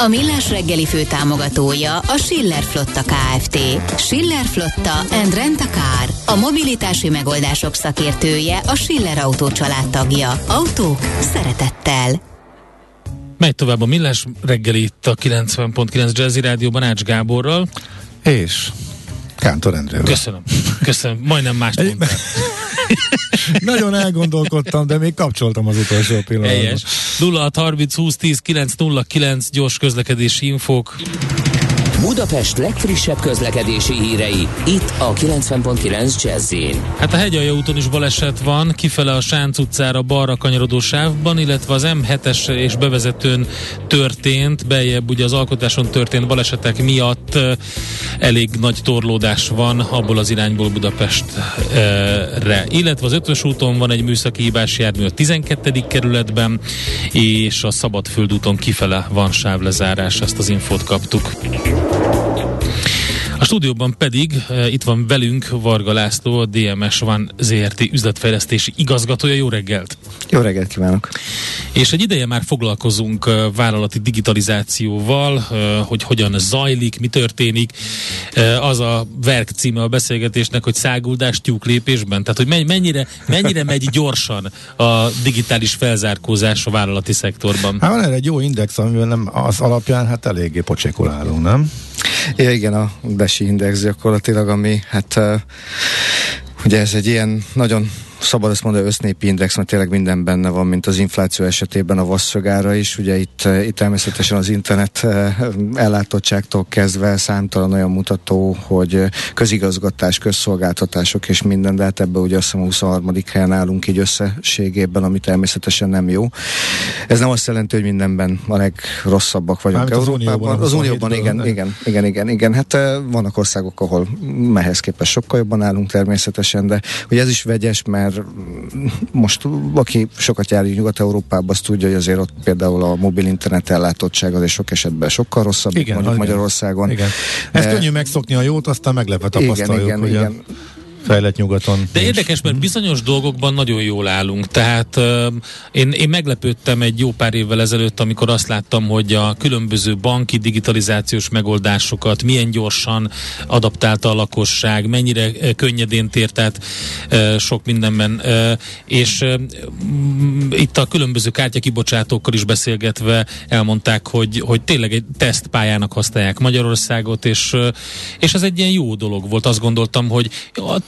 A Millás reggeli fő támogatója a Schiller Flotta KFT. Schiller Flotta and Rent a Car. A mobilitási megoldások szakértője a Schiller Autó tagja. Autók szeretettel. Megy tovább a Millás reggeli itt a 90.9 Jazzy Rádióban Ács Gáborral. És Kántor Endrével. Köszönöm. Köszönöm. Majdnem más mondtál. Nagyon elgondolkodtam, de még kapcsoltam az utolsó pillanatban. Helyes. 06 30 20 10 9 0 9 gyors közlekedési infók. Budapest legfrissebb közlekedési hírei, itt a 90.9 jazz Hát a Hegyalja úton is baleset van, kifele a Sánc utcára balra kanyarodó sávban, illetve az M7-es és bevezetőn történt, beljebb ugye az alkotáson történt balesetek miatt elég nagy torlódás van abból az irányból Budapestre. Illetve az ötös úton van egy műszaki hibás jármű a 12. kerületben, és a Szabadföld úton kifele van sávlezárás, ezt az infót kaptuk. A stúdióban pedig e, itt van velünk Varga László, a DMS Van ZRT üzletfejlesztési igazgatója. Jó reggelt! Jó reggelt kívánok! És egy ideje már foglalkozunk e, vállalati digitalizációval, e, hogy hogyan zajlik, mi történik. Az a verk címe a beszélgetésnek, hogy száguldás tyúk lépésben. Tehát, hogy mennyire, mennyire megy gyorsan a digitális felzárkózás a vállalati szektorban. Hát van erre egy jó index, amivel nem az alapján hát eléggé pocsékolálunk, nem? Ja, igen, a Desi Index gyakorlatilag, ami hát ugye ez egy ilyen nagyon szabad ezt mondani, össznépi index, mert tényleg minden benne van, mint az infláció esetében a vasszagára is. Ugye itt, eh, itt természetesen az internet eh, ellátottságtól kezdve számtalan olyan mutató, hogy eh, közigazgatás, közszolgáltatások és minden, de hát ebben ugye azt hiszem a 23. helyen állunk így összességében, ami természetesen nem jó. Ez nem azt jelenti, hogy mindenben a legrosszabbak vagyunk Mármint Európában. Az Unióban, igen, igen, igen, igen, igen. Hát vannak országok, ahol mehez képest sokkal jobban állunk természetesen, de ugye ez is vegyes, mert mert most aki sokat jár Nyugat-Európában, azt tudja, hogy azért ott például a mobil internet ellátottság azért sok esetben sokkal rosszabb, igen, mondjuk. Magyarországon. Igen. Ezt De... könnyű megszokni a jót, aztán meglepve tapasztaljuk. Igen, igen, igen fejlett nyugaton. De érdekes, mert bizonyos dolgokban nagyon jól állunk. Tehát uh, én, én meglepődtem egy jó pár évvel ezelőtt, amikor azt láttam, hogy a különböző banki digitalizációs megoldásokat milyen gyorsan adaptálta a lakosság, mennyire könnyedén tért át uh, sok mindenben. Uh, és uh, itt a különböző kártyakibocsátókkal is beszélgetve elmondták, hogy, hogy tényleg egy tesztpályának használják Magyarországot, és, uh, és ez egy ilyen jó dolog volt. Azt gondoltam, hogy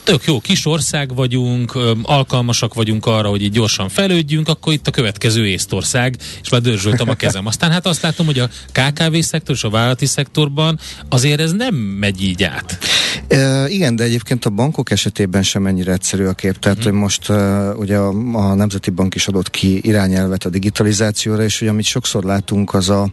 tök jó kis ország vagyunk, alkalmasak vagyunk arra, hogy így gyorsan fejlődjünk, akkor itt a következő Észtország, és már dörzsöltem a kezem. Aztán hát azt látom, hogy a KKV szektor és a vállalati szektorban azért ez nem megy így át. E, igen, de egyébként a bankok esetében sem ennyire egyszerű a kép. Tehát, uh-huh. hogy most uh, ugye a, a Nemzeti Bank is adott ki irányelvet a digitalizációra, és hogy amit sokszor látunk, az a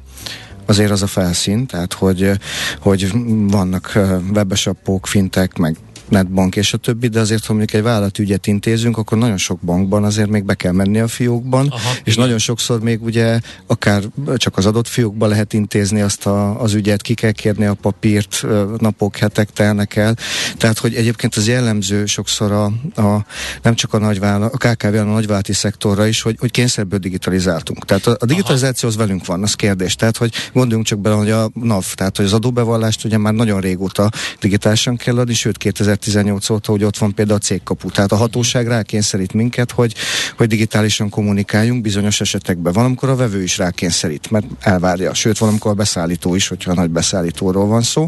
azért az a felszín, tehát hogy, hogy vannak webesapok, fintek, meg netbank és a többi, de azért, ha mondjuk egy vállalatügyet intézünk, akkor nagyon sok bankban azért még be kell menni a fiókban, Aha, és igen. nagyon sokszor még ugye akár csak az adott fiókba lehet intézni azt a, az ügyet, ki kell kérni a papírt, napok, hetek telnek el. Tehát, hogy egyébként az jellemző sokszor a, a nem csak a, nagyvállalat, a KKV, a nagyvállalati szektorra is, hogy, hogy kényszerből digitalizáltunk. Tehát a, a digitalizáció az velünk van, az kérdés. Tehát, hogy gondoljunk csak bele, hogy a NAV, tehát hogy az adóbevallást ugye már nagyon régóta digitálisan kell adni, sőt 2000 2018 óta, hogy ott van például a cégkapu. Tehát a hatóság rákényszerít minket, hogy, hogy digitálisan kommunikáljunk bizonyos esetekben. Van, amikor a vevő is rákényszerít, mert elvárja. Sőt, van, amikor a beszállító is, hogyha a nagy beszállítóról van szó.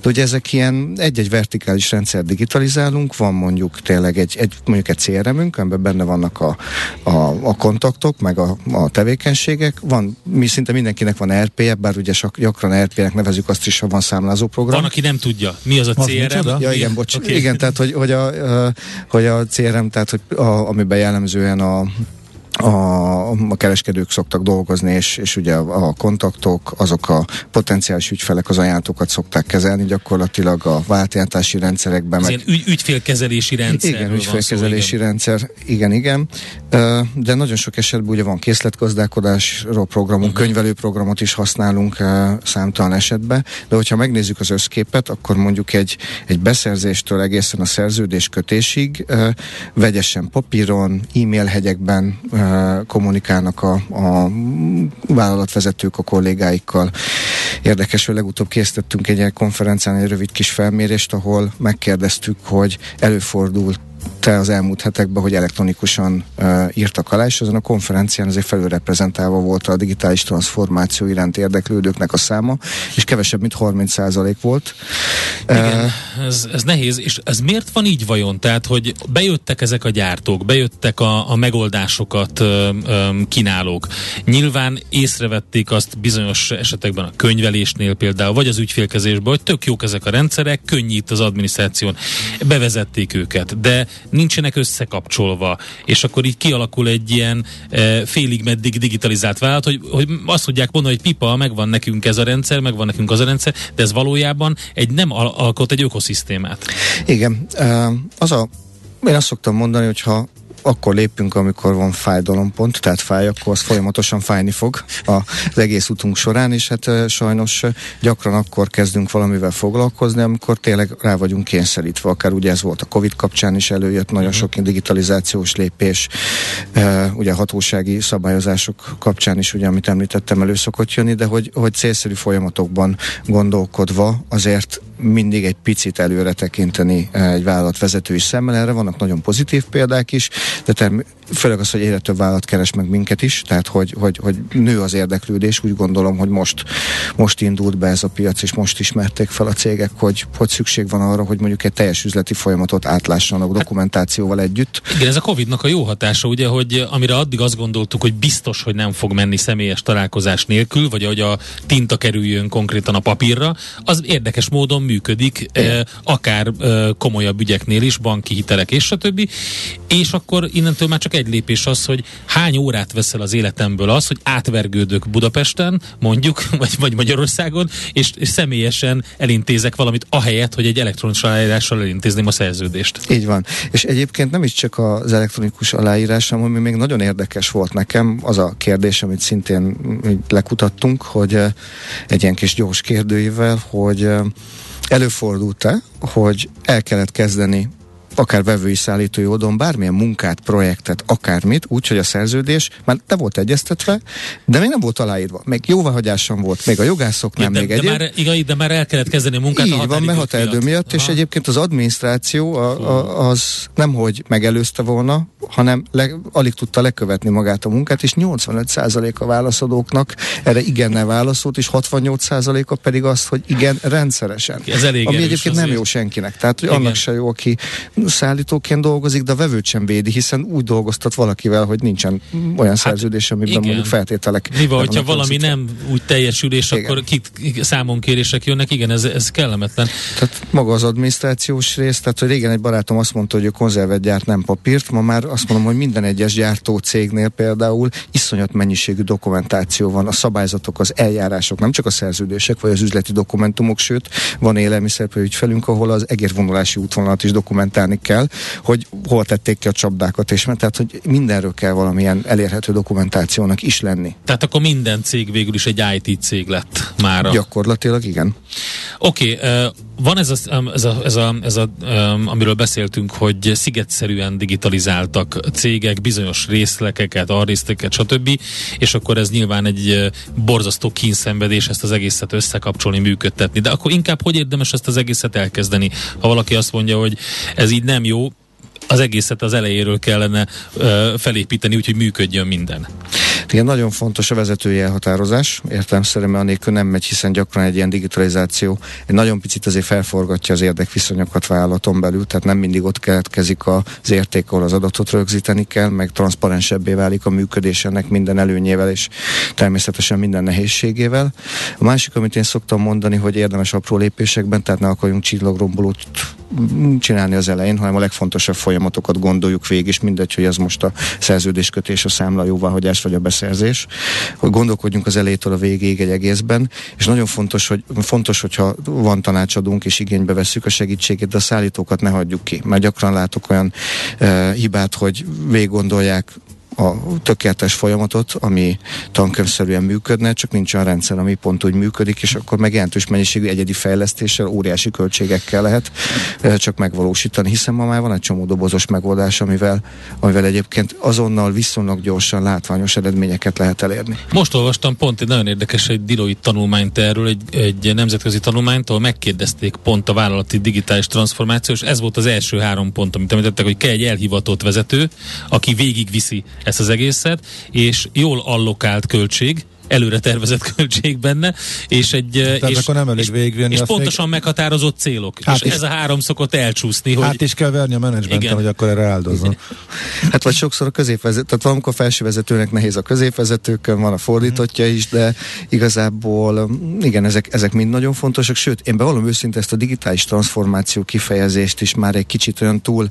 De ugye ezek ilyen egy-egy vertikális rendszer digitalizálunk, van mondjuk tényleg egy, egy mondjuk egy CRM-ünk, amiben benne vannak a, a, a kontaktok, meg a, a tevékenységek. Van, mi szinte mindenkinek van RP-je, bár ugye sok, gyakran RP-nek nevezük azt is, ha van számlázó program. Van, aki nem tudja. Mi az a CRM? Ja, igen, bocs. Igen, tehát hogy, hogy, a, hogy a CRM, tehát hogy a, amiben jellemzően a a, a kereskedők szoktak dolgozni, és, és ugye a, a kontaktok, azok a potenciális ügyfelek az ajánlatokat szokták kezelni gyakorlatilag a váltjátási rendszerekben. Ez meg... ügy, ügyfélkezelési rendszer. Igen, ügyfélkezelési szó, rendszer, igen, igen. De nagyon sok esetben ugye van készletgazdálkodásról programunk, uh-huh. könyvelőprogramot is használunk számtalan esetben, de hogyha megnézzük az összképet, akkor mondjuk egy, egy beszerzéstől egészen a szerződés kötésig vegyesen papíron, e-mail hegyekben kommunikálnak a, a vállalatvezetők a kollégáikkal. Érdekes, hogy legutóbb készítettünk egy konferencián egy rövid kis felmérést, ahol megkérdeztük, hogy előfordult te az elmúlt hetekben, hogy elektronikusan uh, írtak alá, és azon a konferencián azért felülreprezentálva volt a digitális transformáció iránt érdeklődőknek a száma, és kevesebb, mint 30% volt. Igen, uh, ez, ez nehéz, és ez miért van így vajon? Tehát, hogy bejöttek ezek a gyártók, bejöttek a, a megoldásokat um, kínálók. Nyilván észrevették azt bizonyos esetekben a könyvelésnél például, vagy az ügyfélkezésben, hogy tök jók ezek a rendszerek, könnyít az adminisztráción. Bevezették őket, de nincsenek összekapcsolva, és akkor így kialakul egy ilyen e, félig meddig digitalizált vállalat, hogy, hogy azt tudják mondani, hogy pipa, megvan nekünk ez a rendszer, megvan nekünk az a rendszer, de ez valójában egy nem al- alkot egy ökoszisztémát. Igen, az a én azt szoktam mondani, hogy ha akkor lépünk, amikor van fájdalompont, tehát fáj, akkor az folyamatosan fájni fog az egész utunk során, és hát sajnos gyakran akkor kezdünk valamivel foglalkozni, amikor tényleg rá vagyunk kényszerítve, akár ugye ez volt a Covid kapcsán is előjött, nagyon sok digitalizációs lépés, ugye hatósági szabályozások kapcsán is, ugye, amit említettem, elő szokott jönni, de hogy, hogy célszerű folyamatokban gondolkodva azért mindig egy picit előre tekinteni egy vállalat vezetői szemmel. Erre vannak nagyon pozitív példák is, de term- főleg az, hogy egyre több vállalat keres meg minket is, tehát hogy, hogy, hogy nő az érdeklődés, úgy gondolom, hogy most, most indult be ez a piac, és most ismerték fel a cégek, hogy, hogy szükség van arra, hogy mondjuk egy teljes üzleti folyamatot átlássanak dokumentációval együtt. Igen, ez a Covid-nak a jó hatása, ugye, hogy amire addig azt gondoltuk, hogy biztos, hogy nem fog menni személyes találkozás nélkül, vagy hogy a tinta kerüljön konkrétan a papírra, az érdekes módon működik, eh, akár eh, komolyabb ügyeknél is, banki hitelek és stb. És akkor innentől már csak egy lépés az, hogy hány órát veszel az életemből az, hogy átvergődök Budapesten, mondjuk, vagy, vagy Magyarországon, és, és személyesen elintézek valamit, ahelyett, hogy egy elektronikus aláírással elintézném a szerződést. Így van. És egyébként nem is csak az elektronikus aláírás, ami még nagyon érdekes volt nekem, az a kérdés, amit szintén lekutattunk, hogy eh, egy ilyen kis gyors kérdőivel, hogy eh, előfordult-e, hogy el kellett kezdeni akár vevői szállítói oldalon bármilyen munkát, projektet, akármit, úgyhogy a szerződés már te volt egyeztetve, de még nem volt aláírva. Még jóváhagyáson volt, még a jogászok nem, de, még de, egyéb. Már, igaz, de már el kellett kezdeni a munkát Így a van, mert határidő miatt, miatt és egyébként az adminisztráció a, a, az nem, hogy megelőzte volna, hanem le, alig tudta lekövetni magát a munkát, és 85% a válaszadóknak erre igennel válaszolt, és 68%-a pedig azt, hogy igen, rendszeresen. Ez elég Ami egyébként nem jó senkinek. Tehát, hogy annak se jó, aki szállítóként dolgozik, de a vevőt sem védi, hiszen úgy dolgoztat valakivel, hogy nincsen olyan hát, szerződés, amiben igen. mondjuk feltételek. Mi van, hogyha valami nem úgy teljesül, és igen. akkor kit, számon kérések jönnek, igen, ez, ez kellemetlen. Tehát maga az adminisztrációs rész, tehát hogy régen egy barátom azt mondta, hogy a konzervet gyárt nem papírt, ma már azt mondom, hogy minden egyes gyártó cégnél például iszonyat mennyiségű dokumentáció van, a szabályzatok, az eljárások, nem csak a szerződések vagy az üzleti dokumentumok, sőt, van élelmiszerpő ügyfelünk, ahol az egérvonulási útvonalat is dokumentálni kommunikálni kell, hogy hol tették ki a csapdákat, és mert tehát, hogy mindenről kell valamilyen elérhető dokumentációnak is lenni. Tehát akkor minden cég végül is egy IT cég lett már. Gyakorlatilag igen. Oké, okay, uh, van ez a, ez a, ez a, ez a um, amiről beszéltünk, hogy szigetszerűen digitalizáltak cégek bizonyos részlekeket, arrészteket, stb. És akkor ez nyilván egy borzasztó kínszenvedés ezt az egészet összekapcsolni, működtetni. De akkor inkább hogy érdemes ezt az egészet elkezdeni? Ha valaki azt mondja, hogy ez így nem jó, az egészet az elejéről kellene ö, felépíteni, úgyhogy működjön minden. Igen, nagyon fontos a vezetői elhatározás, értelemszerűen anélkül nem megy, hiszen gyakran egy ilyen digitalizáció egy nagyon picit azért felforgatja az érdekviszonyokat vállalaton belül, tehát nem mindig ott keletkezik az érték, ahol az adatot rögzíteni kell, meg transzparensebbé válik a működés ennek minden előnyével és természetesen minden nehézségével. A másik, amit én szoktam mondani, hogy érdemes apró lépésekben, tehát ne akarjunk csillagrombolót csinálni az elején, hanem a legfontosabb folyamatokat gondoljuk végig, és mindegy, hogy ez most a szerződéskötés, a számla jóváhagyás vagy a beszerzés, hogy gondolkodjunk az elejétől a végéig egy egészben, és nagyon fontos, hogy fontos, hogyha van tanácsadunk és igénybe vesszük a segítségét, de a szállítókat ne hagyjuk ki, mert gyakran látok olyan e, hibát, hogy végig gondolják a tökéletes folyamatot, ami tankönyvszerűen működne, csak nincs olyan rendszer, ami pont úgy működik, és akkor meg jelentős mennyiségű egyedi fejlesztéssel, óriási költségekkel lehet csak megvalósítani, hiszen ma már van egy csomó dobozos megoldás, amivel, amivel egyébként azonnal viszonylag gyorsan látványos eredményeket lehet elérni. Most olvastam pont egy nagyon érdekes egy Deloitte tanulmányt erről, egy, egy nemzetközi tanulmányt, ahol megkérdezték pont a vállalati digitális transformáció, és ez volt az első három pont, amit említettek, hogy kell egy elhivatott vezető, aki végigviszi ezt az egészet, és jól allokált költség, előre tervezett költség benne, és egy... Tehát és, akkor nem elég és, és pontosan még... meghatározott célok. Hát és is, ez a három szokott elcsúszni. Hogy... Hát is kell verni a menedzsmenten, hogy akkor erre áldozzon. Hát vagy sokszor a középvezető, tehát valamikor felső vezetőnek nehéz a középvezetőkön, van a fordítottja is, de igazából igen, ezek, ezek mind nagyon fontosak, sőt, én bevallom őszinte ezt a digitális transformáció kifejezést is már egy kicsit olyan túl,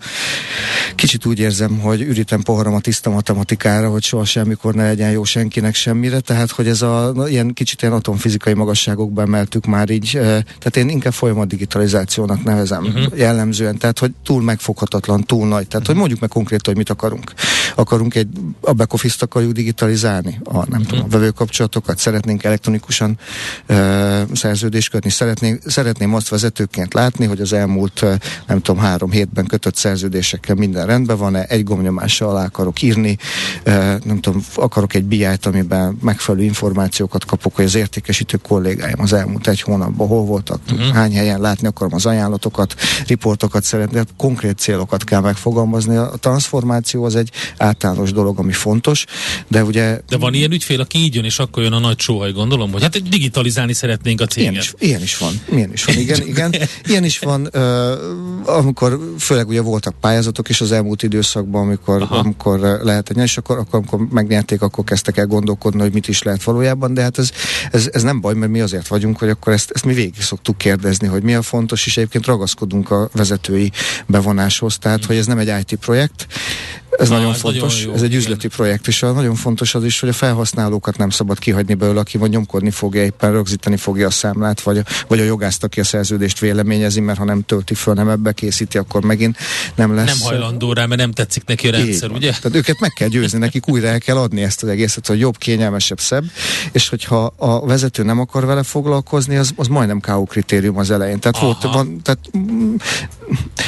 kicsit úgy érzem, hogy ürítem poharam a tiszta matematikára, hogy soha semmikor ne legyen jó senkinek semmire, tehát hogy ez a ilyen kicsit ilyen atomfizikai magasságokban emeltük már így, tehát én inkább folyamat digitalizációnak nevezem uh-huh. jellemzően, tehát hogy túl megfoghatatlan, túl nagy, tehát uh-huh. hogy mondjuk meg konkrétan, hogy mit akarunk. Akarunk egy, a back office akarjuk digitalizálni, a, nem uh-huh. tudom, a vevőkapcsolatokat, szeretnénk elektronikusan uh, szerződést kötni, szeretnénk, szeretném azt vezetőként látni, hogy az elmúlt, uh, nem tudom, három hétben kötött szerződésekkel minden rendben van-e, egy gomnyomással alá akarok írni, uh, nem tudom, akarok egy BI-t, amiben megfelelő információkat kapok, hogy az értékesítő kollégáim az elmúlt egy hónapban hol voltak, uh-huh. hány helyen látni akarom az ajánlatokat, riportokat szeretni, konkrét célokat kell megfogalmazni. A transformáció az egy általános dolog, ami fontos, de ugye... De van ilyen ügyfél, aki így jön, és akkor jön a nagy sóhaj, gondolom, hogy hát digitalizálni szeretnénk a céget. Ilyen is, ilyen is van, ilyen is van, igen, igen. Ilyen is van, uh, amikor főleg ugye voltak pályázatok is az elmúlt időszakban, amikor, amikor lehetett és akkor, akkor amikor megnyerték, akkor kezdtek el gondolkodni, hogy mit is lehet valójában, de hát ez, ez, ez nem baj, mert mi azért vagyunk, hogy akkor ezt, ezt mi végig szoktuk kérdezni, hogy mi a fontos, és egyébként ragaszkodunk a vezetői bevonáshoz, tehát hogy ez nem egy IT projekt, ez Na, nagyon ez fontos, nagyon jó, ez egy igen. üzleti projekt, és nagyon fontos az is, hogy a felhasználókat nem szabad kihagyni belőle, aki vagy nyomkodni fogja, éppen rögzíteni fogja a számlát, vagy a, vagy a jogászt, aki a szerződést véleményezi, mert ha nem tölti föl, nem ebbe készíti, akkor megint nem lesz. Nem hajlandó rá, mert nem tetszik neki a rendszer, ugye? Tehát őket meg kell győzni, nekik újra el kell adni ezt az egészet, hogy jobb, kényelmesebb, szebb, és hogyha a vezető nem akar vele foglalkozni, az, az majdnem KO kritérium az elején. Tehát, volt, van, tehát mm,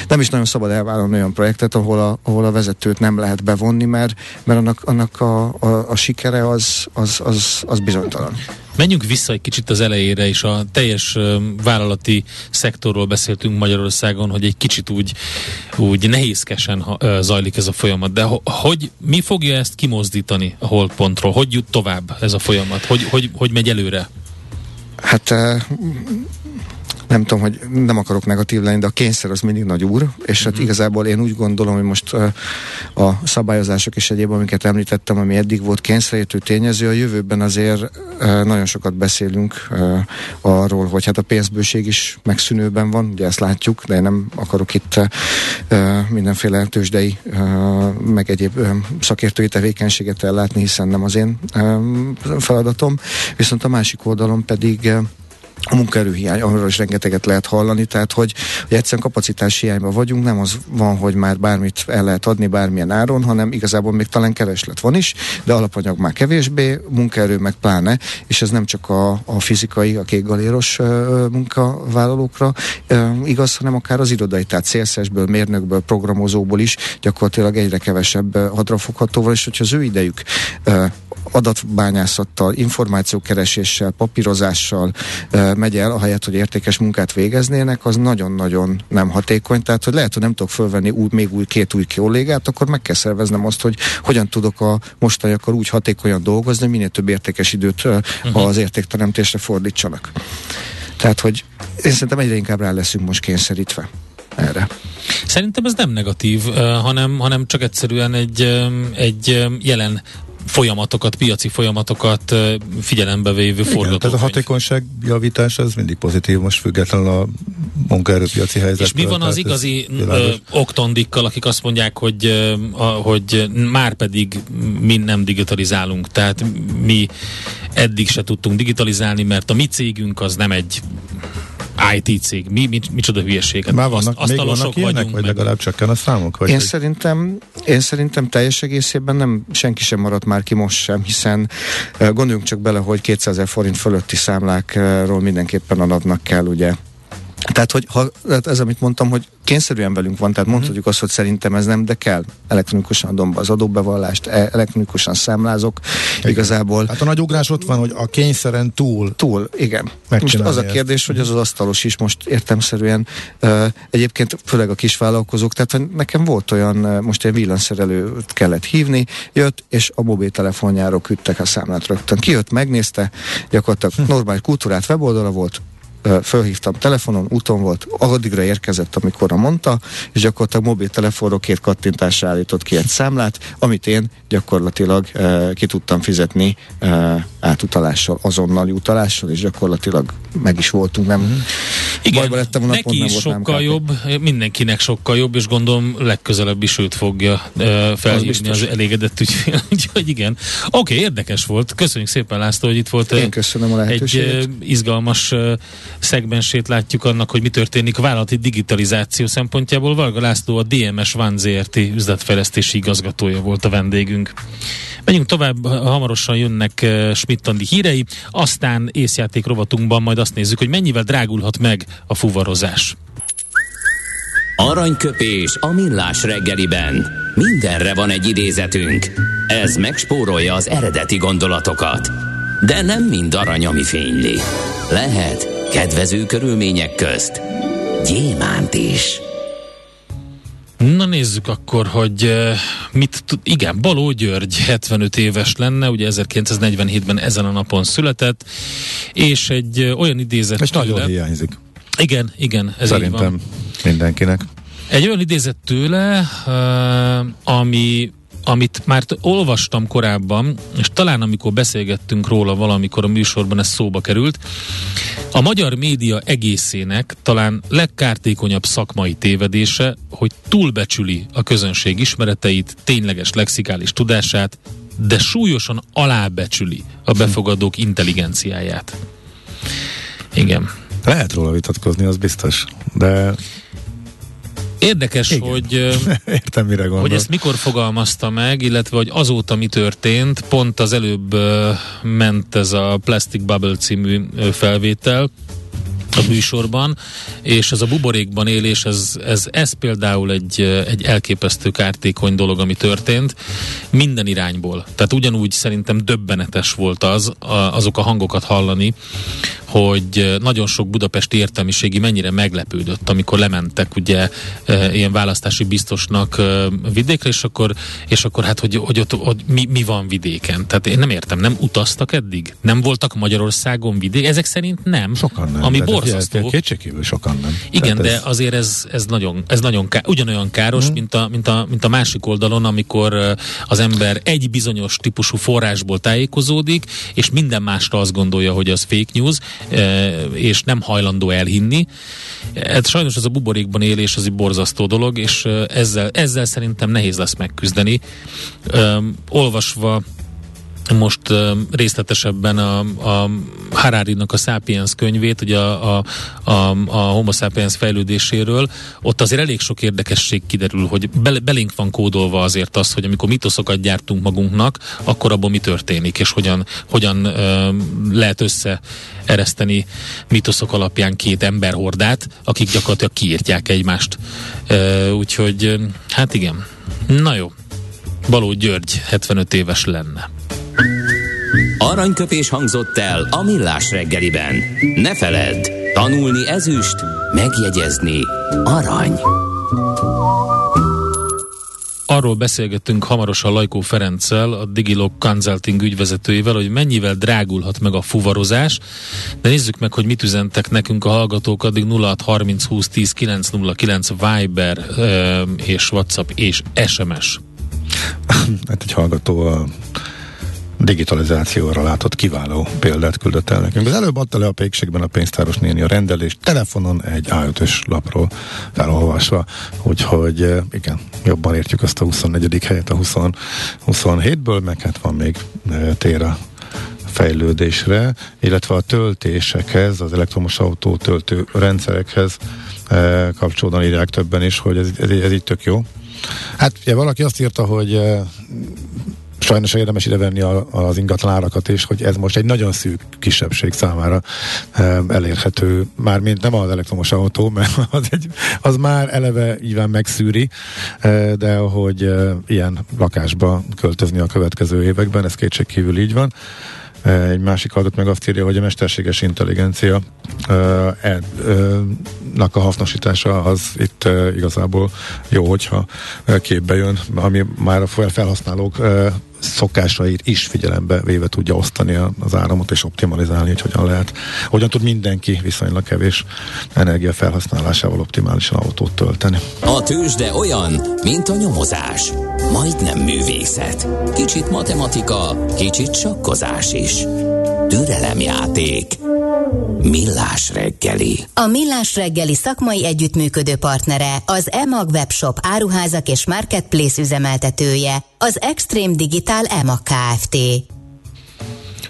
nem is nagyon szabad elvállalni olyan projektet, ahol a, ahol a vezetőt nem lehet bevonni, mert, mert annak, annak a, a, a sikere az, az, az, az bizonytalan. Menjünk vissza egy kicsit az elejére, és a teljes vállalati szektorról beszéltünk Magyarországon, hogy egy kicsit úgy, úgy nehézkesen zajlik ez a folyamat. De hogy mi fogja ezt kimozdítani a holdpontról? Hogy jut tovább ez a folyamat? Hogy, hogy, hogy megy előre? Hát nem tudom, hogy nem akarok negatív lenni, de a kényszer az mindig nagy úr, és hát mm-hmm. igazából én úgy gondolom, hogy most a szabályozások és egyéb, amiket említettem, ami eddig volt kényszerítő tényező, a jövőben azért nagyon sokat beszélünk arról, hogy hát a pénzbőség is megszűnőben van, ugye ezt látjuk, de én nem akarok itt mindenféle tőzsdei, meg egyéb szakértői tevékenységet ellátni, hiszen nem az én feladatom, viszont a másik oldalon pedig a munkaerőhiány, arról is rengeteget lehet hallani, tehát hogy, hogy egyszerűen kapacitás hiányban vagyunk, nem az van, hogy már bármit el lehet adni bármilyen áron, hanem igazából még talán kereslet van is, de alapanyag már kevésbé, munkaerő meg pláne, és ez nem csak a, a fizikai, a kékgaléros munkavállalókra igaz, hanem akár az irodai, tehát szélszesből, mérnökből, programozóból is gyakorlatilag egyre kevesebb hadrafoghatóval, és hogyha az ő idejük adatbányászattal, információkereséssel, papírozással megy el, ahelyett, hogy értékes munkát végeznének, az nagyon-nagyon nem hatékony. Tehát, hogy lehet, hogy nem tudok fölvenni új, még új két új kollégát, akkor meg kell szerveznem azt, hogy hogyan tudok a mostaniakkal úgy hatékonyan dolgozni, minél több értékes időt uh-huh. az értékteremtésre fordítsanak. Tehát, hogy én szerintem egyre inkább rá leszünk most kényszerítve erre. Szerintem ez nem negatív, hanem, hanem csak egyszerűen egy, egy jelen folyamatokat, piaci folyamatokat figyelembe vévő forgatókönyv. Tehát a hatékonyság javítás az mindig pozitív, most függetlenül a munkaerőpiaci helyzet. És mi van az igazi oktondikkal, akik azt mondják, hogy, a, hogy már pedig mi nem digitalizálunk, tehát mi eddig se tudtunk digitalizálni, mert a mi cégünk az nem egy IT cég. Mi, mi micsoda hülyeséget. Már vannak, Azt, még vannak ilyenek, vagyunk, vagy meg... legalább csökken a számok? Vagy én, hogy... szerintem, én szerintem teljes egészében nem, senki sem maradt már ki most sem, hiszen gondoljunk csak bele, hogy 200 ezer forint fölötti számlákról mindenképpen adatnak kell ugye tehát, hogy ha, tehát ez, amit mondtam, hogy kényszerűen velünk van, tehát mondhatjuk azt, hogy szerintem ez nem, de kell. Elektronikusan adom be az adóbevallást, e- elektronikusan számlázok. Igen. Igazából. Hát a nagy ugrás ott van, hogy a kényszeren túl. Túl, igen. Most az a kérdés, hogy az az asztalos is most értemszerűen, uh, egyébként főleg a kisvállalkozók, tehát nekem volt olyan, most egy villanszerelőt kellett hívni, jött, és a mobiltelefonjáról küldtek a számlát rögtön. Kijött, megnézte, gyakorlatilag normális kultúrát weboldala volt, fölhívtam telefonon, úton volt, addigra érkezett, amikor mondta, és gyakorlatilag mobiltelefonról két kattintásra állított ki egy számlát, amit én gyakorlatilag uh, ki tudtam fizetni uh, átutalással, azonnali utalással, és gyakorlatilag meg is voltunk, nem mm-hmm. Igen, lettem neki pont, is sokkal jobb, mindenkinek sokkal jobb, és gondolom legközelebb is őt fogja uh, felhívni az, az elégedett ügyfél. Úgyhogy igen. Oké, okay, érdekes volt. Köszönjük szépen László, hogy itt volt. Én köszönöm a lehetőséget. Egy uh, izgalmas uh, szegmensét látjuk annak, hogy mi történik a vállalati digitalizáció szempontjából. Varga László a DMS Van ZRT üzletfejlesztési igazgatója volt a vendégünk. Menjünk tovább, hamarosan jönnek eh, Schmidt hírei, aztán észjáték rovatunkban majd azt nézzük, hogy mennyivel drágulhat meg a fuvarozás. Aranyköpés a millás reggeliben. Mindenre van egy idézetünk. Ez megspórolja az eredeti gondolatokat. De nem mind arany, ami fényli. Lehet kedvező körülmények közt gyémánt is. Na nézzük akkor, hogy uh, mit tud. Igen, Baló György 75 éves lenne, ugye 1947-ben ezen a napon született, és egy uh, olyan idézet. És tőle, nagyon hiányzik. Igen, igen, ez Szerintem mindenkinek. Egy olyan idézet tőle, uh, ami amit már olvastam korábban, és talán amikor beszélgettünk róla valamikor a műsorban ez szóba került, a magyar média egészének talán legkártékonyabb szakmai tévedése, hogy túlbecsüli a közönség ismereteit, tényleges lexikális tudását, de súlyosan alábecsüli a befogadók intelligenciáját. Igen. Lehet róla vitatkozni, az biztos, de Érdekes, Igen. hogy, Értem, mire gondol. hogy ezt mikor fogalmazta meg, illetve hogy azóta mi történt. Pont az előbb ment ez a Plastic Bubble című felvétel, a műsorban, és ez a buborékban élés, ez, ez, ez például egy, egy elképesztő kártékony dolog, ami történt, minden irányból. Tehát ugyanúgy szerintem döbbenetes volt az, a, azok a hangokat hallani, hogy nagyon sok budapesti értelmiségi mennyire meglepődött, amikor lementek ugye ilyen választási biztosnak vidékre, és akkor, és akkor hát, hogy, hogy ott, ott mi, mi van vidéken. Tehát én nem értem, nem utaztak eddig? Nem voltak Magyarországon vidék? Ezek szerint nem. Sokan nem. Ami borzasztó. Kétségkívül sokan nem. Igen, Tehát de ez... azért ez, ez nagyon, ez nagyon ká- ugyanolyan káros, hmm. mint, a, mint, a, mint a másik oldalon, amikor az ember egy bizonyos típusú forrásból tájékozódik, és minden másra azt gondolja, hogy az fake news, és nem hajlandó elhinni. Hát sajnos ez a buborékban élés az egy borzasztó dolog, és ezzel, ezzel szerintem nehéz lesz megküzdeni. Olvasva most részletesebben a, a Harari-nak a Sapiens könyvét, ugye a, a, a, a Homo sapiens fejlődéséről, ott azért elég sok érdekesség kiderül, hogy be, belénk van kódolva azért az, hogy amikor mitoszokat gyártunk magunknak, akkor abban mi történik, és hogyan, hogyan uh, lehet összeereszteni mitoszok alapján két emberhordát, akik gyakorlatilag kiírtják egymást. Uh, úgyhogy, hát igen. Na jó. Baló György 75 éves lenne. Aranyköpés hangzott el a millás reggeliben. Ne feledd, tanulni ezüst, megjegyezni arany. Arról beszélgettünk hamarosan Lajkó Ferenccel, a Digilog Consulting ügyvezetőjével, hogy mennyivel drágulhat meg a fuvarozás, de nézzük meg, hogy mit üzentek nekünk a hallgatók, addig 0630 20 10 909 Viber és WhatsApp és SMS. Hát egy hallgató a digitalizációra látott kiváló példát küldött el nekünk. Az előbb adta le a pékségben a pénztáros néni a rendelést telefonon egy A5-ös lapról felolvasva, úgyhogy eh, igen, jobban értjük azt a 24. helyet a 20, 27-ből, meg hát van még eh, tér a fejlődésre, illetve a töltésekhez, az elektromos autó töltő rendszerekhez e, kapcsolódóan írják többen is, hogy ez, ez, ez így tök jó. Hát ugye valaki azt írta, hogy sajnos érdemes venni a, az ingatlan árakat is, hogy ez most egy nagyon szűk kisebbség számára e, elérhető, mármint nem az elektromos autó, mert az, egy, az már eleve nyilván megszűri, e, de hogy e, ilyen lakásba költözni a következő években, ez kétségkívül így van. Egy másik adat meg azt írja, hogy a mesterséges intelligencia e, nak a hasznosítása az itt igazából jó, hogyha képbe jön, ami már a felhasználók szokásait is figyelembe véve tudja osztani az áramot és optimalizálni, hogy hogyan lehet, hogyan tud mindenki viszonylag kevés energia felhasználásával optimálisan autót tölteni. A tőzsde olyan, mint a nyomozás. Majdnem művészet. Kicsit matematika, kicsit sakkozás is. Türelemjáték. Millás reggeli. A Millás reggeli szakmai együttműködő partnere az EMAG webshop áruházak és marketplace üzemeltetője, az Extreme Digital EMAG Kft.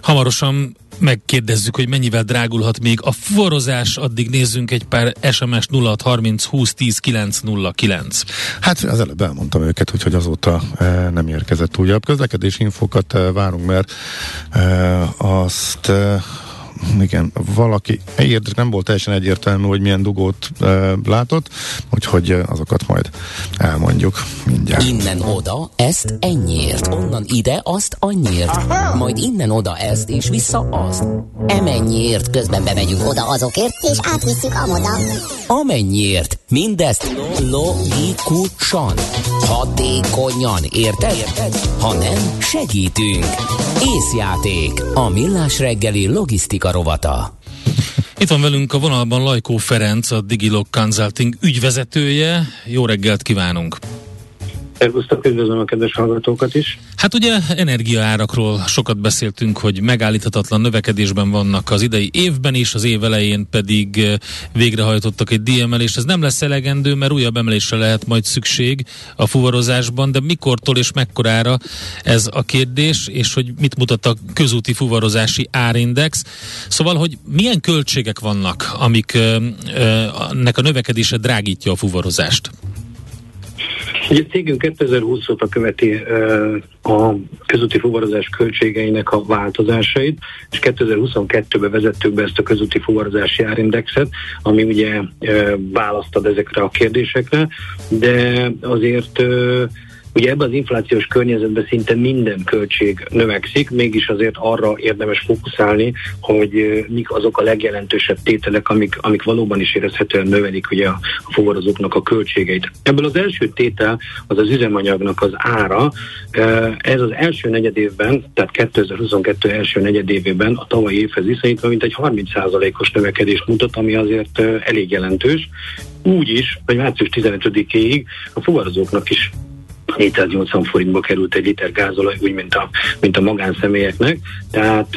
Hamarosan megkérdezzük, hogy mennyivel drágulhat még a fuvarozás, addig nézzünk egy pár SMS 0630 20 10 909. Hát az előbb elmondtam őket, úgyhogy azóta e, nem érkezett újabb közlekedési infokat e, várunk, mert e, azt e, igen, valaki érdek nem volt teljesen egyértelmű, hogy milyen dugót e, látott, úgyhogy azokat majd elmondjuk mindjárt. Innen oda, ezt ennyiért, onnan ide, azt annyiért, Aha. majd innen oda ezt, és vissza azt. Emennyiért közben bemegyünk oda azokért, és átvisszük amoda. Amennyiért, mindezt logikusan, hatékonyan, érted? érted? Ha nem, segítünk. Észjáték, a millás reggeli logisztika rovata. Itt van velünk a vonalban Lajkó Ferenc, a Digilog Consulting ügyvezetője. Jó reggelt kívánunk! Szervusztok, üdvözlöm a kedves hallgatókat is. Hát ugye energiaárakról sokat beszéltünk, hogy megállíthatatlan növekedésben vannak az idei évben is, az év elején pedig eh, végrehajtottak egy díjemelést. Ez nem lesz elegendő, mert újabb emelésre lehet majd szükség a fuvarozásban, de mikortól és mekkorára ez a kérdés, és hogy mit mutat a közúti fuvarozási árindex. Szóval, hogy milyen költségek vannak, amik eh, eh, nek a növekedése drágítja a fuvarozást? Ugye a cégünk 2020 óta követi a közúti fuvarozás költségeinek a változásait, és 2022-ben vezettük be ezt a közúti fuvarozási árindexet, ami ugye választad ezekre a kérdésekre, de azért Ugye ebben az inflációs környezetben szinte minden költség növekszik, mégis azért arra érdemes fókuszálni, hogy mik azok a legjelentősebb tételek, amik, amik valóban is érezhetően növelik ugye a, fuvarozóknak a költségeit. Ebből az első tétel az az üzemanyagnak az ára. Ez az első negyedévben, tehát 2022 első negyedévében a tavalyi évhez viszonyítva mint egy 30%-os növekedést mutat, ami azért elég jelentős. Úgy is, hogy március 15-ig a fuvarozóknak is 480 forintba került egy liter gázolaj, úgy, mint a, mint a magánszemélyeknek, tehát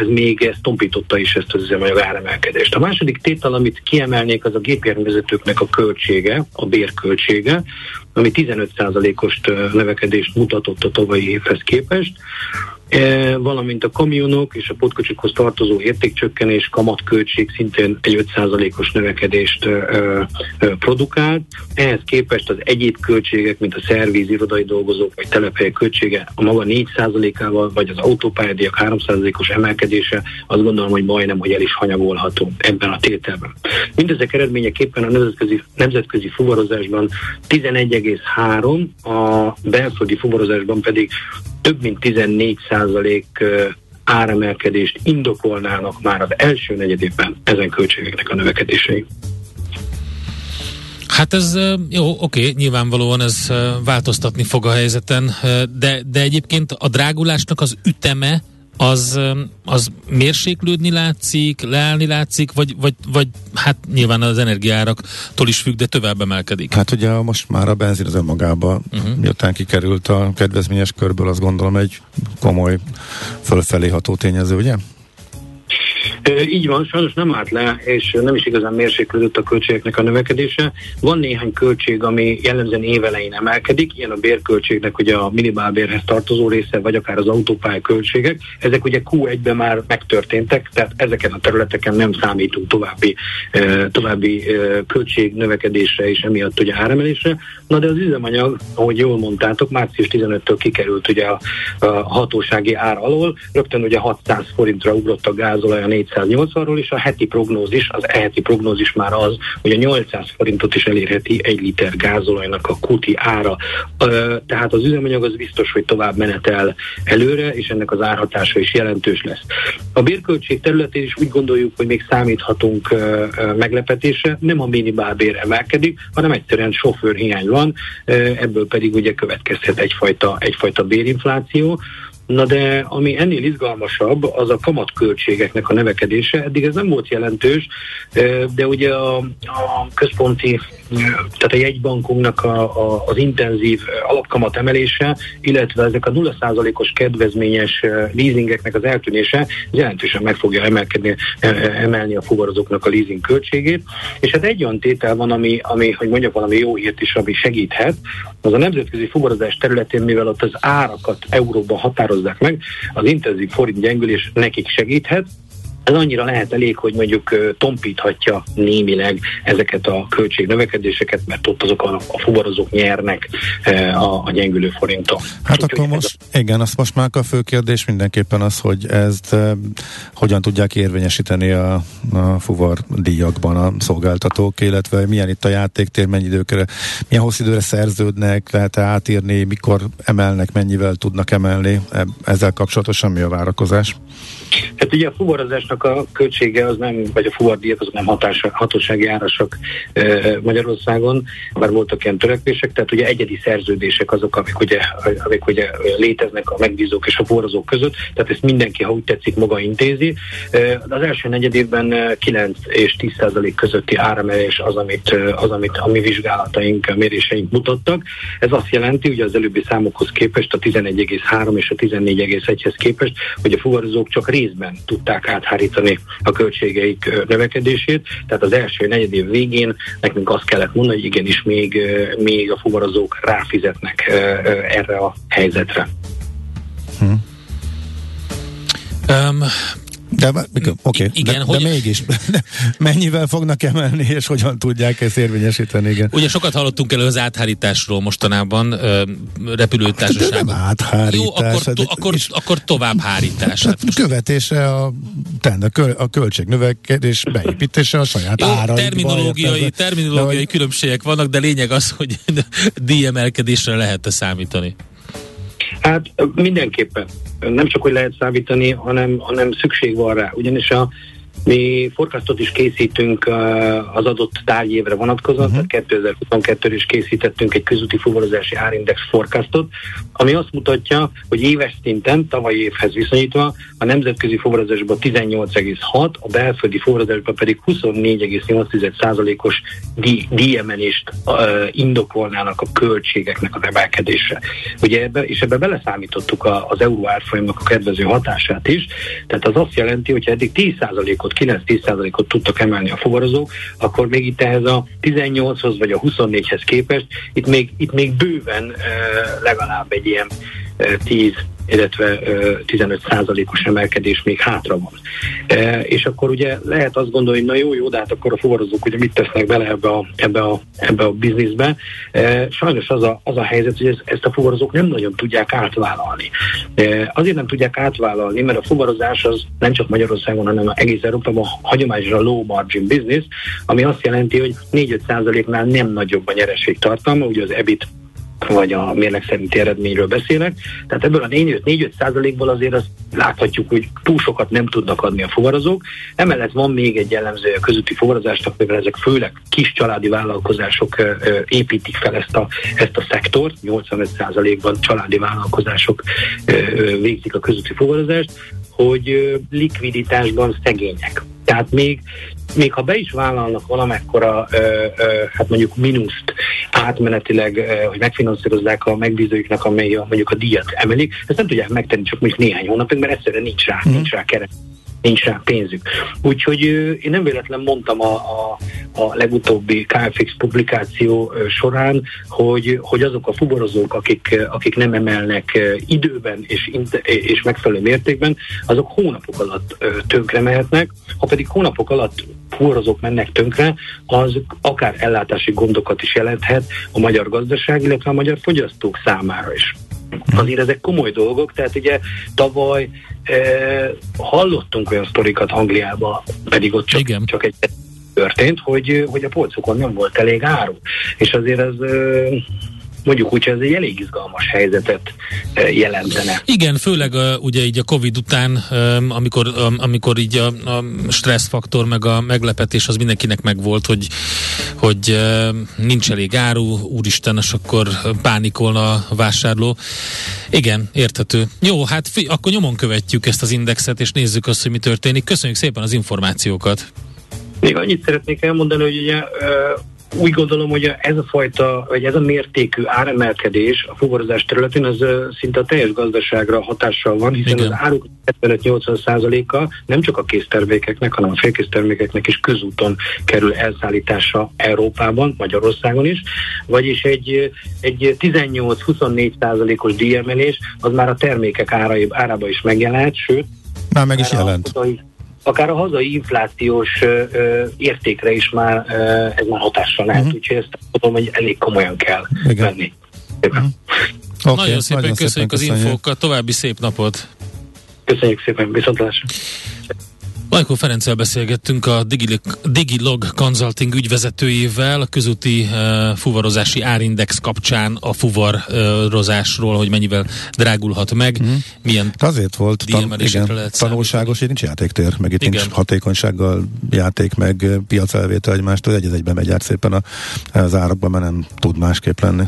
ez még ezt tompította is ezt az üzemanyag áremelkedést. A második tétel, amit kiemelnék, az a gépjárművezetőknek a költsége, a bérköltsége, ami 15%-os növekedést mutatott a tavalyi évhez képest. E, valamint a kamionok és a potkocsikhoz tartozó értékcsökkenés, kamatköltség szintén egy 5%-os növekedést e, e, produkált. Ehhez képest az egyéb költségek, mint a szervíz, irodai dolgozók vagy telephelyek költsége a maga 4%-ával, vagy az autópályadíjak 3%-os emelkedése, azt gondolom, hogy majdnem, hogy el is hanyagolható ebben a tételben. Mindezek eredményeképpen a nemzetközi, nemzetközi fuvarozásban 11,3, a belföldi fuvarozásban pedig több mint 14 százalék áremelkedést indokolnának már az első negyedében ezen költségeknek a növekedései. Hát ez jó, oké, nyilvánvalóan ez változtatni fog a helyzeten, de, de egyébként a drágulásnak az üteme az, az mérséklődni látszik, leállni látszik, vagy, vagy, vagy hát nyilván az energiáraktól is függ, de tovább emelkedik? Hát ugye most már a benzin az önmagában, uh-huh. miután kikerült a kedvezményes körből, azt gondolom egy komoly fölfelé ható tényező, ugye? Így van, sajnos nem állt le, és nem is igazán mérséklődött a költségeknek a növekedése. Van néhány költség, ami jellemzően évelején emelkedik, ilyen a bérköltségnek ugye a minimálbérhez tartozó része, vagy akár az autópálya költségek. Ezek ugye Q1-ben már megtörténtek, tehát ezeken a területeken nem számítunk további, további költség növekedésre és emiatt ugye áremelésre. Na de az üzemanyag, ahogy jól mondtátok, március 15-től kikerült ugye a, a hatósági ár alól, rögtön ugye 600 forintra ugrott a gázolaj a 480-ról, és a heti prognózis, az e-heti prognózis már az, hogy a 800 forintot is elérheti egy liter gázolajnak a kuti ára. Tehát az üzemanyag az biztos, hogy tovább menetel előre, és ennek az árhatása is jelentős lesz. A bérköltség területén is úgy gondoljuk, hogy még számíthatunk meglepetésre, nem a minimálbér emelkedik, hanem egyszerűen sofőrhiány van, ebből pedig ugye következhet egyfajta, egyfajta bérinfláció. Na de ami ennél izgalmasabb, az a kamatköltségeknek a növekedése. Eddig ez nem volt jelentős, de ugye a, a központi, tehát a jegybankunknak a, a, az intenzív alapkamat emelése, illetve ezek a 0%-os kedvezményes leasingeknek az eltűnése jelentősen meg fogja emelkedni, emelni a fuvarozóknak a leasing költségét. És hát egy olyan tétel van, ami, ami hogy mondjak valami jó hírt is, ami segíthet, az a nemzetközi fuvarozás területén, mivel ott az árakat euróban határozzák meg, az intenzív forint gyengülés nekik segíthet, ez annyira lehet elég, hogy mondjuk tompíthatja némileg ezeket a költségnövekedéseket, mert ott azok a, a fuvarozók nyernek a, a gyengülő forinton. Hát Úgy, akkor most, a... igen, azt most már a fő kérdés mindenképpen az, hogy ezt e, hogyan tudják érvényesíteni a, a fuvar díjakban a szolgáltatók, illetve milyen itt a játéktér, mennyi időkre, milyen hosszú időre szerződnek, lehet-e átírni, mikor emelnek, mennyivel tudnak emelni, ezzel kapcsolatosan mi a várakozás? Hát ugye a fuvarozásnak a költsége az nem, vagy a fuvardíjak azok nem hatás, hatósági árasak Magyarországon, bár voltak ilyen törekvések, tehát ugye egyedi szerződések azok, amik ugye, amik ugye léteznek a megbízók és a fuvarozók között, tehát ezt mindenki, ha úgy tetszik, maga intézi. Az első negyedében 9 és 10 százalék közötti áremelés az, amit, az, amit a mi vizsgálataink, a méréseink mutattak. Ez azt jelenti, ugye az előbbi számokhoz képest, a 11,3 és a 14,1-hez képest, hogy a fuvarozók csak részben tudták áthárítani a költségeik növekedését, tehát az első negyed év végén nekünk azt kellett mondani, hogy igenis még, még a fuvarozók ráfizetnek erre a helyzetre. Hmm. Um, de oké, okay, igen, de, hogy... de mégis mennyivel fognak emelni, és hogyan tudják ezt érvényesíteni? Igen. Ugye sokat hallottunk elő az áthárításról mostanában repülőtársaságban. Nem áthárítás. Jó, akkor, hát to, akkor, akkor tovább hárítás. Hát most... Követése a, tenne, a költségnövekedés beépítése a saját Jó, áraikba. Terminológiai, terminológiai de, különbségek vannak, de lényeg az, hogy díjemelkedésre lehet számítani. Hát mindenképpen. Nem csak, hogy lehet számítani, hanem, hanem szükség van rá. Ugyanis a, mi forecastot is készítünk az adott tárgyévre vonatkozóan, uh-huh. tehát 2022 is készítettünk egy közúti fuvarozási árindex forecastot, ami azt mutatja, hogy éves szinten, tavalyi évhez viszonyítva, a nemzetközi fuvarozásban 18,6, a belföldi fuvarozásban pedig 24,8%-os díjemelést uh, indokolnának a költségeknek a emelkedésre. Ugye ebbe, és ebbe beleszámítottuk a, az euró árfolyamnak a kedvező hatását is, tehát az azt jelenti, hogy eddig 10%-ot 9-10%-ot tudtak emelni a fuvarozók, akkor még itt ehhez a 18-hoz vagy a 24-hez képest, itt még, itt még bőven legalább egy ilyen 10 illetve 15 százalékos emelkedés még hátra van. És akkor ugye lehet azt gondolni, hogy na jó, jó, de hát akkor a fuvarozók ugye mit tesznek bele ebbe a, ebbe a, ebbe a bizniszbe. Sajnos az a, az a helyzet, hogy ezt, a fuvarozók nem nagyon tudják átvállalni. Azért nem tudják átvállalni, mert a fuvarozás az nem csak Magyarországon, hanem egész Európában hagyományosan low margin business, ami azt jelenti, hogy 4-5 százaléknál nem nagyobb a nyereség tartalma, ugye az EBIT vagy a mérleg szerinti eredményről beszélek. Tehát ebből a 4-5 százalékból azért azt láthatjuk, hogy túl sokat nem tudnak adni a fuvarozók. Emellett van még egy jellemző a közúti fuvarozásnak, mivel ezek főleg kis családi vállalkozások építik fel ezt a, ezt a szektort, 85 százalékban családi vállalkozások végzik a közúti fuvarozást, hogy likviditásban szegények. Tehát még, még ha be is vállalnak valamekkora, ö, ö, hát mondjuk mínuszt átmenetileg, ö, hogy megfinanszírozzák a megbízóiknak, amely a, mondjuk a díjat emelik, ezt nem tudják megtenni csak mondjuk néhány hónapig, mert egyszerűen nincs rá, mm. nincs rá keret nincs rá pénzük. Úgyhogy én nem véletlen mondtam a, a, a legutóbbi KFX publikáció során, hogy, hogy azok a fuvarozók, akik, akik nem emelnek időben és, és megfelelő mértékben, azok hónapok alatt tönkre mehetnek, ha pedig hónapok alatt fuvarozók mennek tönkre, az akár ellátási gondokat is jelenthet a magyar gazdaság, illetve a magyar fogyasztók számára is. Azért ezek komoly dolgok, tehát ugye tavaly eh, hallottunk olyan sztorikat Angliába, pedig ott csak, Igen. csak egy történt, hogy, hogy a polcokon nem volt elég áru. És azért ez eh, mondjuk úgy, hogy ez egy elég izgalmas helyzetet e, jelentene. Igen, főleg a, ugye így a Covid után, amikor, amikor így a, a stresszfaktor meg a meglepetés az mindenkinek megvolt, hogy, hogy nincs elég áru, úristen, és akkor pánikolna a vásárló. Igen, érthető. Jó, hát fi, akkor nyomon követjük ezt az indexet, és nézzük azt, hogy mi történik. Köszönjük szépen az információkat. Még annyit szeretnék elmondani, hogy ugye úgy gondolom, hogy ez a fajta, vagy ez a mértékű áremelkedés a fuvarozás területén az szinte a teljes gazdaságra hatással van, hiszen Igen. az áruk 75-80%-a nem csak a késztermékeknek, hanem a félkésztermékeknek is közúton kerül elszállítása Európában, Magyarországon is, vagyis egy, egy 18-24%-os díjemelés az már a termékek árai, árába is megjelent, sőt, már meg is jelent. A, akár a hazai inflációs ö, értékre is már ö, ez már hatással lehet, uh-huh. úgyhogy ezt tudom, hogy elég komolyan kell Igen. venni. Uh-huh. Okay, nagyon szépen nagyon köszönjük szépen az infókat, további szép napot! Köszönjük szépen, viszontlátásra! Lajkó Ferenccel beszélgettünk a Digilog Consulting ügyvezetőjével a közúti uh, fuvarozási árindex kapcsán a fuvarozásról, hogy mennyivel drágulhat meg, mm. milyen Azért volt tan- igen, lehet tanulságos, hogy nincs játéktér, meg itt igen. nincs hatékonysággal játék, meg piacelvétel egymástól, egy egyben megy át szépen a, az árakban, mert nem tud másképp lenni.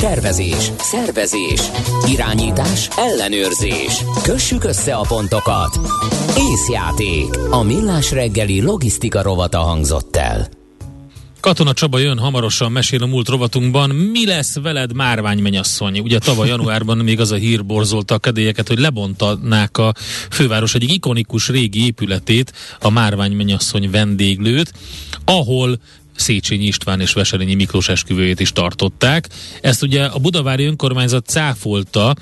Tervezés, szervezés, irányítás, ellenőrzés. Kössük össze a pontokat. Észjáték. A millás reggeli logisztika rovata hangzott el. Katona Csaba jön hamarosan, mesél a múlt rovatunkban. Mi lesz veled, Márvány menyasszony? Ugye tavaly januárban még az a hír borzolta a kedélyeket, hogy lebontanák a főváros egyik ikonikus régi épületét, a Márvány menyasszony vendéglőt, ahol Széchenyi István és Veselényi Miklós esküvőjét is tartották. Ezt ugye a budavári önkormányzat cáfolta,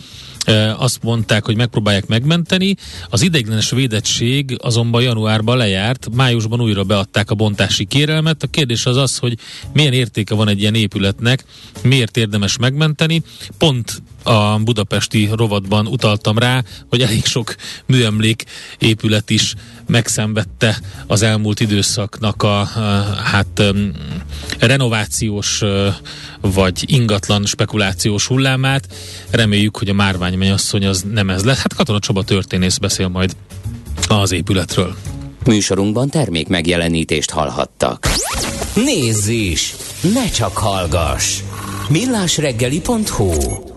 azt mondták, hogy megpróbálják megmenteni. Az ideiglenes védettség azonban januárban lejárt, májusban újra beadták a bontási kérelmet. A kérdés az az, hogy milyen értéke van egy ilyen épületnek, miért érdemes megmenteni. Pont a budapesti rovatban utaltam rá, hogy elég sok műemlék épület is megszenvedte az elmúlt időszaknak a, hát renovációs uh, vagy ingatlan spekulációs hullámát. Reméljük, hogy a Márvány mennyasszony az nem ez lesz. Hát Katona Csaba történész beszél majd az épületről. Műsorunkban termék megjelenítést hallhattak. Nézz is! Ne csak hallgass! millásreggeli.hu